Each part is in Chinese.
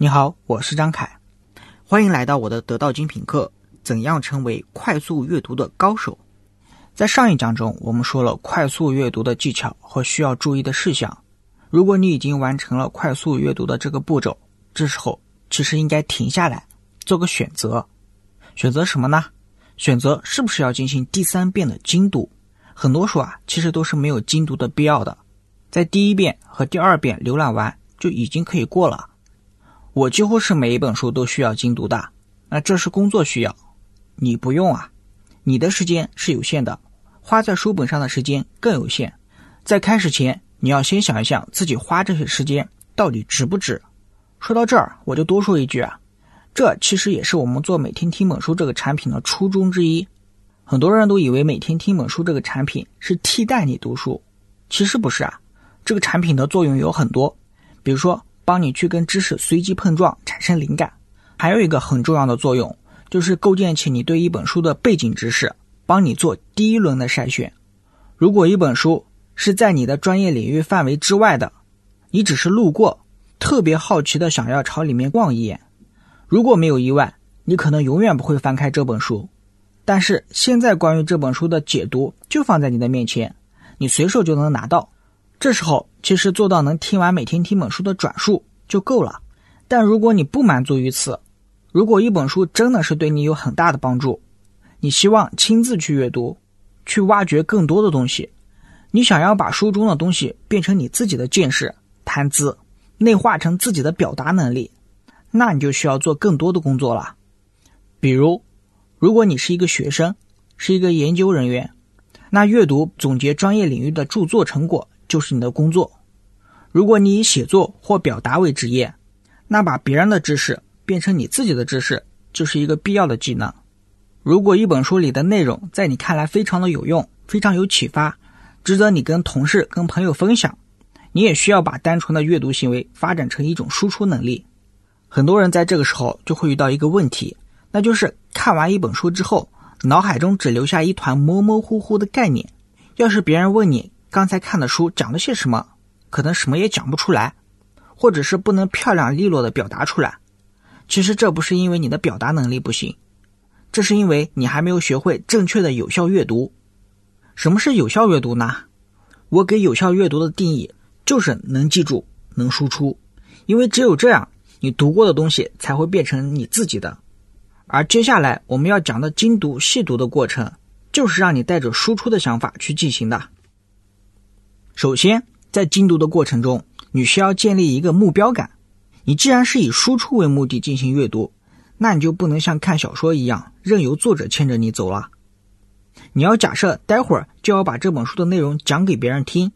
你好，我是张凯，欢迎来到我的得道精品课。怎样成为快速阅读的高手？在上一讲中，我们说了快速阅读的技巧和需要注意的事项。如果你已经完成了快速阅读的这个步骤，这时候其实应该停下来，做个选择。选择什么呢？选择是不是要进行第三遍的精读？很多书啊，其实都是没有精读的必要的，在第一遍和第二遍浏览完就已经可以过了。我几乎是每一本书都需要精读的，那这是工作需要，你不用啊，你的时间是有限的，花在书本上的时间更有限。在开始前，你要先想一想自己花这些时间到底值不值。说到这儿，我就多说一句啊，这其实也是我们做每天听本书这个产品的初衷之一。很多人都以为每天听本书这个产品是替代你读书，其实不是啊，这个产品的作用有很多，比如说。帮你去跟知识随机碰撞，产生灵感。还有一个很重要的作用，就是构建起你对一本书的背景知识，帮你做第一轮的筛选。如果一本书是在你的专业领域范围之外的，你只是路过，特别好奇的想要朝里面逛一眼，如果没有意外，你可能永远不会翻开这本书。但是现在关于这本书的解读就放在你的面前，你随手就能拿到。这时候，其实做到能听完每天听本书的转述就够了。但如果你不满足于此，如果一本书真的是对你有很大的帮助，你希望亲自去阅读，去挖掘更多的东西，你想要把书中的东西变成你自己的见识、谈资，内化成自己的表达能力，那你就需要做更多的工作了。比如，如果你是一个学生，是一个研究人员，那阅读总结专业领域的著作成果。就是你的工作。如果你以写作或表达为职业，那把别人的知识变成你自己的知识，就是一个必要的技能。如果一本书里的内容在你看来非常的有用，非常有启发，值得你跟同事、跟朋友分享，你也需要把单纯的阅读行为发展成一种输出能力。很多人在这个时候就会遇到一个问题，那就是看完一本书之后，脑海中只留下一团模模糊糊的概念。要是别人问你，刚才看的书讲了些什么？可能什么也讲不出来，或者是不能漂亮利落的表达出来。其实这不是因为你的表达能力不行，这是因为你还没有学会正确的有效阅读。什么是有效阅读呢？我给有效阅读的定义就是能记住、能输出。因为只有这样，你读过的东西才会变成你自己的。而接下来我们要讲的精读细读的过程，就是让你带着输出的想法去进行的。首先，在精读的过程中，你需要建立一个目标感。你既然是以输出为目的进行阅读，那你就不能像看小说一样任由作者牵着你走了。你要假设待会儿就要把这本书的内容讲给别人听，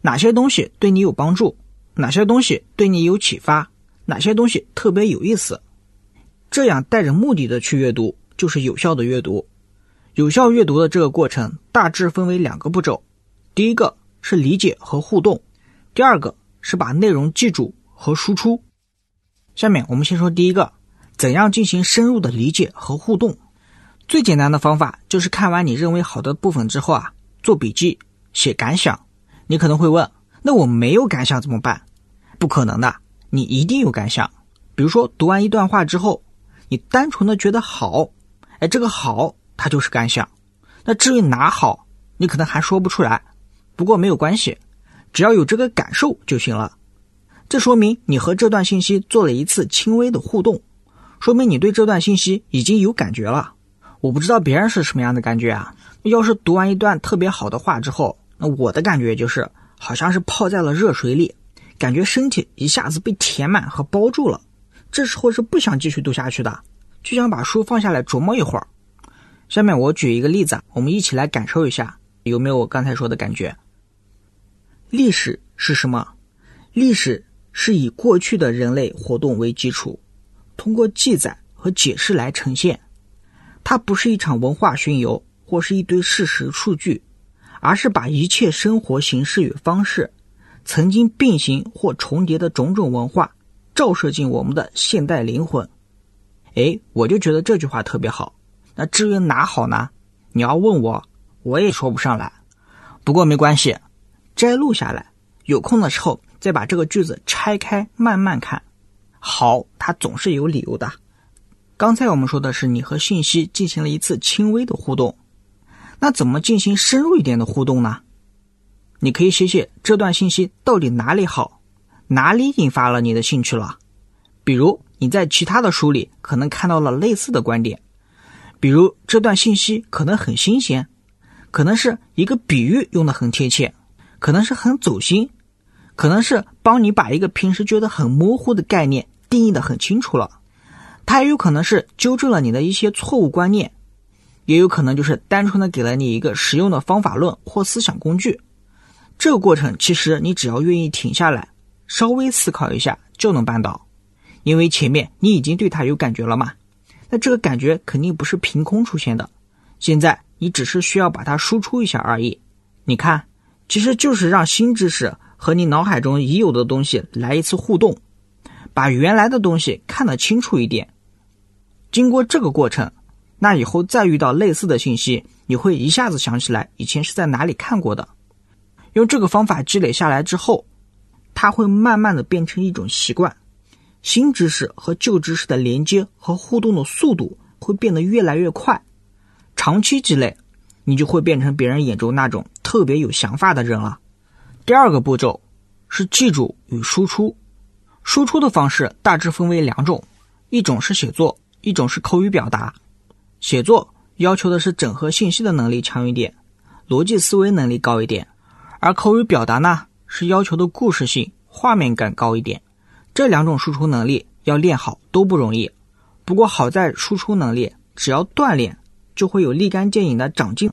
哪些东西对你有帮助，哪些东西对你有启发，哪些东西特别有意思，这样带着目的的去阅读，就是有效的阅读。有效阅读的这个过程大致分为两个步骤，第一个。是理解和互动，第二个是把内容记住和输出。下面我们先说第一个，怎样进行深入的理解和互动？最简单的方法就是看完你认为好的部分之后啊，做笔记、写感想。你可能会问，那我没有感想怎么办？不可能的，你一定有感想。比如说读完一段话之后，你单纯的觉得好，哎，这个好它就是感想。那至于哪好，你可能还说不出来。不过没有关系，只要有这个感受就行了。这说明你和这段信息做了一次轻微的互动，说明你对这段信息已经有感觉了。我不知道别人是什么样的感觉啊。要是读完一段特别好的话之后，那我的感觉就是好像是泡在了热水里，感觉身体一下子被填满和包住了。这时候是不想继续读下去的，就想把书放下来琢磨一会儿。下面我举一个例子，我们一起来感受一下，有没有我刚才说的感觉？历史是什么？历史是以过去的人类活动为基础，通过记载和解释来呈现。它不是一场文化巡游，或是一堆事实数据，而是把一切生活形式与方式，曾经并行或重叠的种种文化，照射进我们的现代灵魂。哎，我就觉得这句话特别好。那至于哪好呢？你要问我，我也说不上来。不过没关系。摘录下来，有空的时候再把这个句子拆开慢慢看。好，它总是有理由的。刚才我们说的是你和信息进行了一次轻微的互动，那怎么进行深入一点的互动呢？你可以写写这段信息到底哪里好，哪里引发了你的兴趣了。比如你在其他的书里可能看到了类似的观点，比如这段信息可能很新鲜，可能是一个比喻用的很贴切，可能是很走心，可能是帮你把一个平时觉得很模糊的概念定义的很清楚了。它也有可能是纠正了你的一些错误观念，也有可能就是单纯的给了你一个实用的方法论或思想工具。这个过程其实你只要愿意停下来，稍微思考一下就能办到，因为前面你已经对它有感觉了嘛。那这个感觉肯定不是凭空出现的，现在你只是需要把它输出一下而已。你看，其实就是让新知识和你脑海中已有的东西来一次互动，把原来的东西看得清楚一点。经过这个过程，那以后再遇到类似的信息，你会一下子想起来以前是在哪里看过的。用这个方法积累下来之后，它会慢慢的变成一种习惯，新知识和旧知识的连接和互动的速度会变得越来越快。长期积累，你就会变成别人眼中那种特别有想法的人了。第二个步骤是记住与输出。输出的方式大致分为两种，一种是写作，一种是口语表达。写作要求的是整合信息的能力强一点，逻辑思维能力高一点。而口语表达呢，是要求的故事性、画面感高一点。这两种输出能力要练好都不容易。不过好在输出能力，只要锻炼，就会有立竿见影的长进。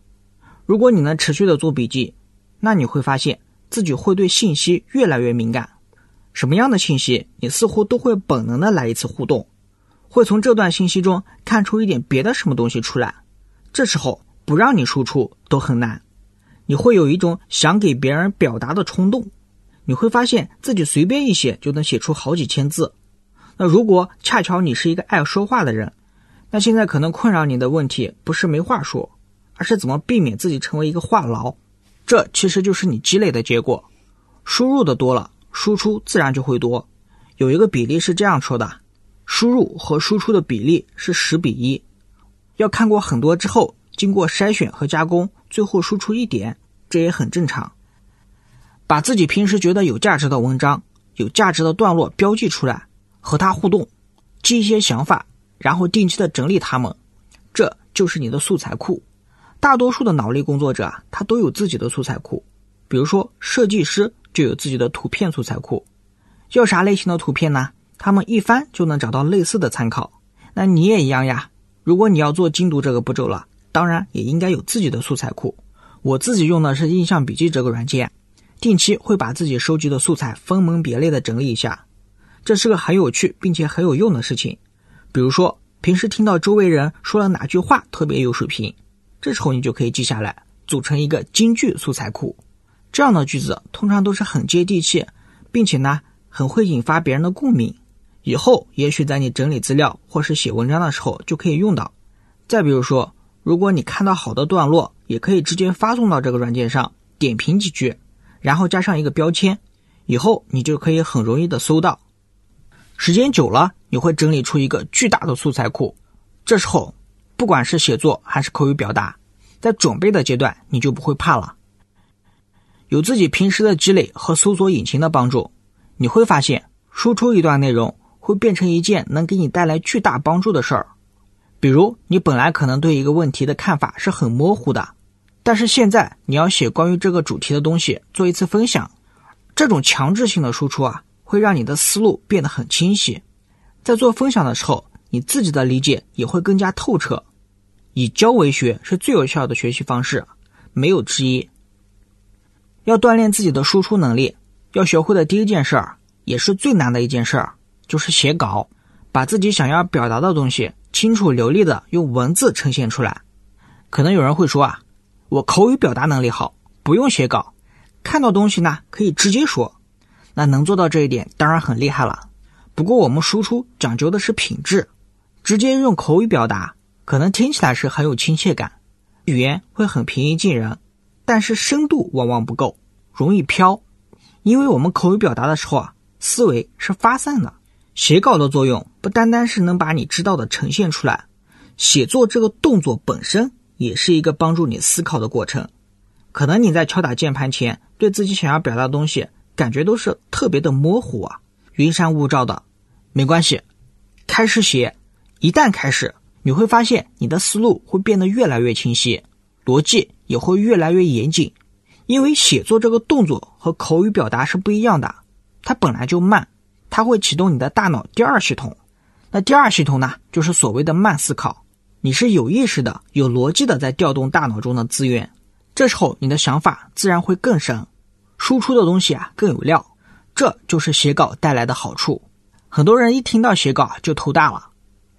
如果你能持续的做笔记，那你会发现自己会对信息越来越敏感。什么样的信息，你似乎都会本能的来一次互动，会从这段信息中看出一点别的什么东西出来。这时候不让你输出都很难。你会有一种想给别人表达的冲动，你会发现自己随便一写就能写出好几千字。那如果恰巧你是一个爱说话的人，那现在可能困扰你的问题不是没话说，而是怎么避免自己成为一个话痨。这其实就是你积累的结果。输入的多了，输出自然就会多。有一个比例是这样说的：输入和输出的比例是十比一。要看过很多之后，经过筛选和加工。最后输出一点，这也很正常。把自己平时觉得有价值的文章、有价值的段落标记出来，和它互动，记一些想法，然后定期的整理它们，这就是你的素材库。大多数的脑力工作者啊，他都有自己的素材库。比如说设计师就有自己的图片素材库。要啥类型的图片呢？他们一翻就能找到类似的参考。那你也一样呀。如果你要做精读这个步骤了。当然也应该有自己的素材库。我自己用的是印象笔记这个软件，定期会把自己收集的素材分门别类的整理一下。这是个很有趣并且很有用的事情。比如说，平时听到周围人说了哪句话特别有水平，这时候你就可以记下来，组成一个金句素材库。这样的句子通常都是很接地气，并且呢很会引发别人的共鸣。以后也许在你整理资料或是写文章的时候就可以用到。再比如说。如果你看到好的段落，也可以直接发送到这个软件上，点评几句，然后加上一个标签，以后你就可以很容易的搜到。时间久了，你会整理出一个巨大的素材库。这时候，不管是写作还是口语表达，在准备的阶段，你就不会怕了。有自己平时的积累和搜索引擎的帮助，你会发现，输出一段内容会变成一件能给你带来巨大帮助的事儿。比如，你本来可能对一个问题的看法是很模糊的，但是现在你要写关于这个主题的东西，做一次分享，这种强制性的输出啊，会让你的思路变得很清晰。在做分享的时候，你自己的理解也会更加透彻。以教为学是最有效的学习方式，没有之一。要锻炼自己的输出能力，要学会的第一件事儿，也是最难的一件事儿，就是写稿，把自己想要表达的东西。清楚流利的用文字呈现出来，可能有人会说啊，我口语表达能力好，不用写稿，看到东西呢可以直接说，那能做到这一点当然很厉害了。不过我们输出讲究的是品质，直接用口语表达，可能听起来是很有亲切感，语言会很平易近人，但是深度往往不够，容易飘，因为我们口语表达的时候啊，思维是发散的，写稿的作用不单单是能把你知道的呈现出来，写作这个动作本身也是一个帮助你思考的过程。可能你在敲打键盘前，对自己想要表达的东西感觉都是特别的模糊啊，云山雾罩的。没关系，开始写，一旦开始，你会发现你的思路会变得越来越清晰，逻辑也会越来越严谨。因为写作这个动作和口语表达是不一样的，它本来就慢。它会启动你的大脑第二系统，那第二系统呢，就是所谓的慢思考。你是有意识的、有逻辑的在调动大脑中的资源，这时候你的想法自然会更深，输出的东西啊更有料。这就是写稿带来的好处。很多人一听到写稿就头大了，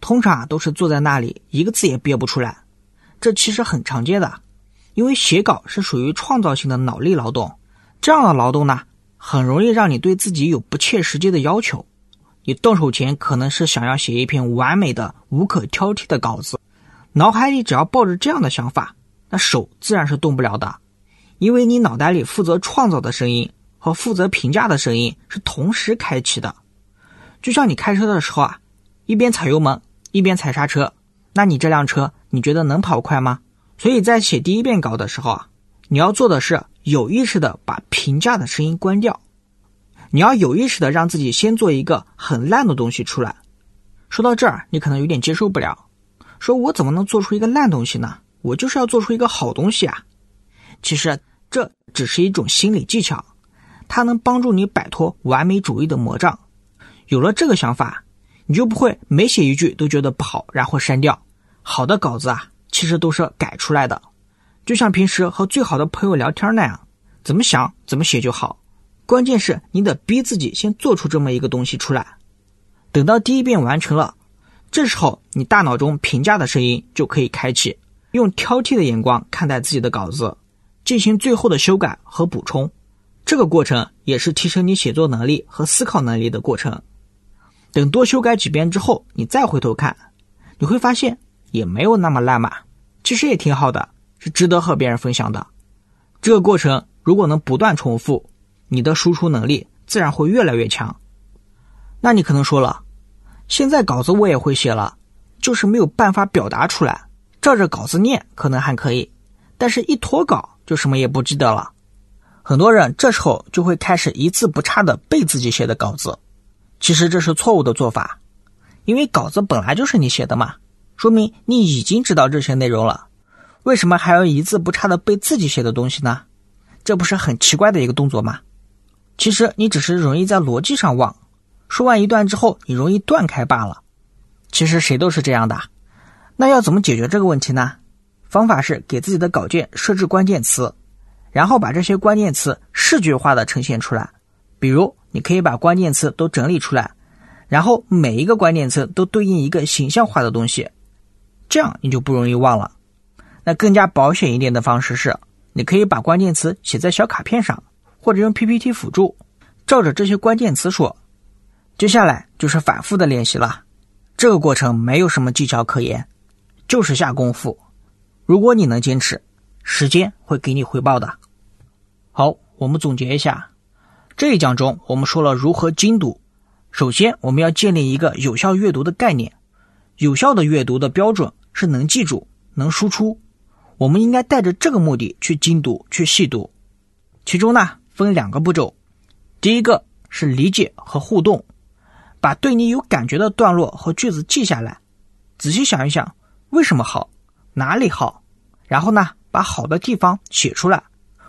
通常啊都是坐在那里一个字也憋不出来。这其实很常见的，因为写稿是属于创造性的脑力劳动，这样的劳动呢。很容易让你对自己有不切实际的要求。你动手前可能是想要写一篇完美的、无可挑剔的稿子，脑海里只要抱着这样的想法，那手自然是动不了的，因为你脑袋里负责创造的声音和负责评价的声音是同时开启的。就像你开车的时候啊，一边踩油门一边踩刹车，那你这辆车你觉得能跑快吗？所以在写第一遍稿的时候啊，你要做的是。有意识的把评价的声音关掉，你要有意识的让自己先做一个很烂的东西出来。说到这儿，你可能有点接受不了，说我怎么能做出一个烂东西呢？我就是要做出一个好东西啊！其实这只是一种心理技巧，它能帮助你摆脱完美主义的魔障。有了这个想法，你就不会每写一句都觉得不好，然后删掉。好的稿子啊，其实都是改出来的。就像平时和最好的朋友聊天那样，怎么想怎么写就好。关键是你得逼自己先做出这么一个东西出来。等到第一遍完成了，这时候你大脑中评价的声音就可以开启，用挑剔的眼光看待自己的稿子，进行最后的修改和补充。这个过程也是提升你写作能力和思考能力的过程。等多修改几遍之后，你再回头看，你会发现也没有那么烂嘛，其实也挺好的。是值得和别人分享的。这个过程如果能不断重复，你的输出能力自然会越来越强。那你可能说了，现在稿子我也会写了，就是没有办法表达出来。照着稿子念可能还可以，但是一脱稿就什么也不记得了。很多人这时候就会开始一字不差的背自己写的稿子，其实这是错误的做法，因为稿子本来就是你写的嘛，说明你已经知道这些内容了。为什么还要一字不差的背自己写的东西呢？这不是很奇怪的一个动作吗？其实你只是容易在逻辑上忘，说完一段之后你容易断开罢了。其实谁都是这样的。那要怎么解决这个问题呢？方法是给自己的稿件设置关键词，然后把这些关键词视觉化的呈现出来。比如，你可以把关键词都整理出来，然后每一个关键词都对应一个形象化的东西，这样你就不容易忘了。那更加保险一点的方式是，你可以把关键词写在小卡片上，或者用 PPT 辅助，照着这些关键词说。接下来就是反复的练习了，这个过程没有什么技巧可言，就是下功夫。如果你能坚持，时间会给你回报的。好，我们总结一下，这一讲中我们说了如何精读。首先，我们要建立一个有效阅读的概念，有效的阅读的标准是能记住、能输出。我们应该带着这个目的去精读、去细读，其中呢分两个步骤，第一个是理解和互动，把对你有感觉的段落和句子记下来，仔细想一想为什么好，哪里好，然后呢把好的地方写出来，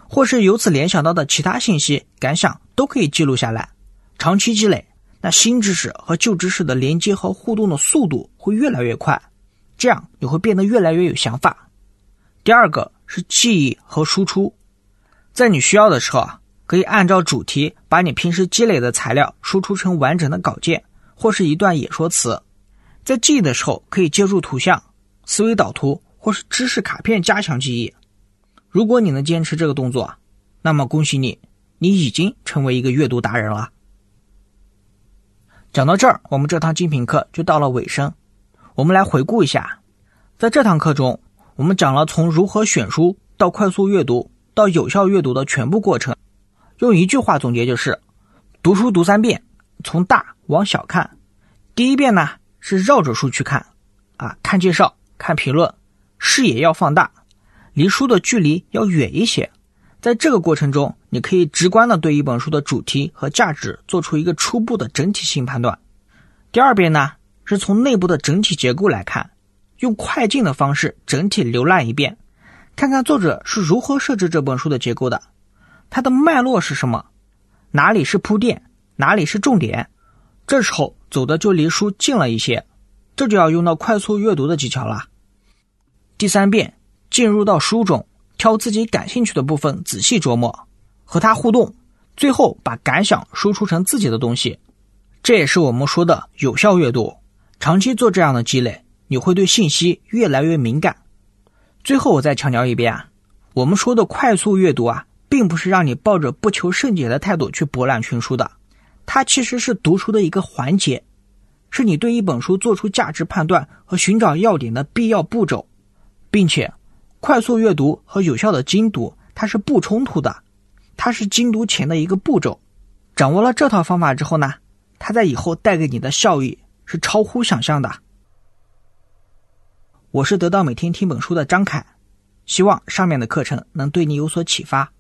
或是由此联想到的其他信息、感想都可以记录下来，长期积累，那新知识和旧知识的连接和互动的速度会越来越快，这样你会变得越来越有想法。第二个是记忆和输出，在你需要的时候啊，可以按照主题把你平时积累的材料输出成完整的稿件或是一段演说词。在记忆的时候，可以借助图像、思维导图或是知识卡片加强记忆。如果你能坚持这个动作，那么恭喜你，你已经成为一个阅读达人了。讲到这儿，我们这堂精品课就到了尾声。我们来回顾一下，在这堂课中。我们讲了从如何选书到快速阅读到有效阅读的全部过程，用一句话总结就是：读书读三遍，从大往小看，第一遍呢是绕着书去看，啊，看介绍，看评论，视野要放大，离书的距离要远一些。在这个过程中，你可以直观的对一本书的主题和价值做出一个初步的整体性判断。第二遍呢，是从内部的整体结构来看，用快进的方式整体浏览一遍，看看作者是如何设置这本书的结构的，它的脉络是什么，哪里是铺垫，哪里是重点。这时候走的就离书近了一些，这就要用到快速阅读的技巧了。第三遍，进入到书中。挑自己感兴趣的部分仔细琢磨，和他互动，最后把感想输出成自己的东西。这也是我们说的有效阅读。长期做这样的积累，你会对信息越来越敏感。最后我再强调一遍啊，我们说的快速阅读啊，并不是让你抱着不求甚解的态度去博览群书的，它其实是读书的一个环节，是你对一本书做出价值判断和寻找要点的必要步骤，并且。快速阅读和有效的精读，它是不冲突的，它是精读前的一个步骤。掌握了这套方法之后呢，它在以后带给你的效益是超乎想象的。我是得到每天听本书的张凯，希望上面的课程能对你有所启发。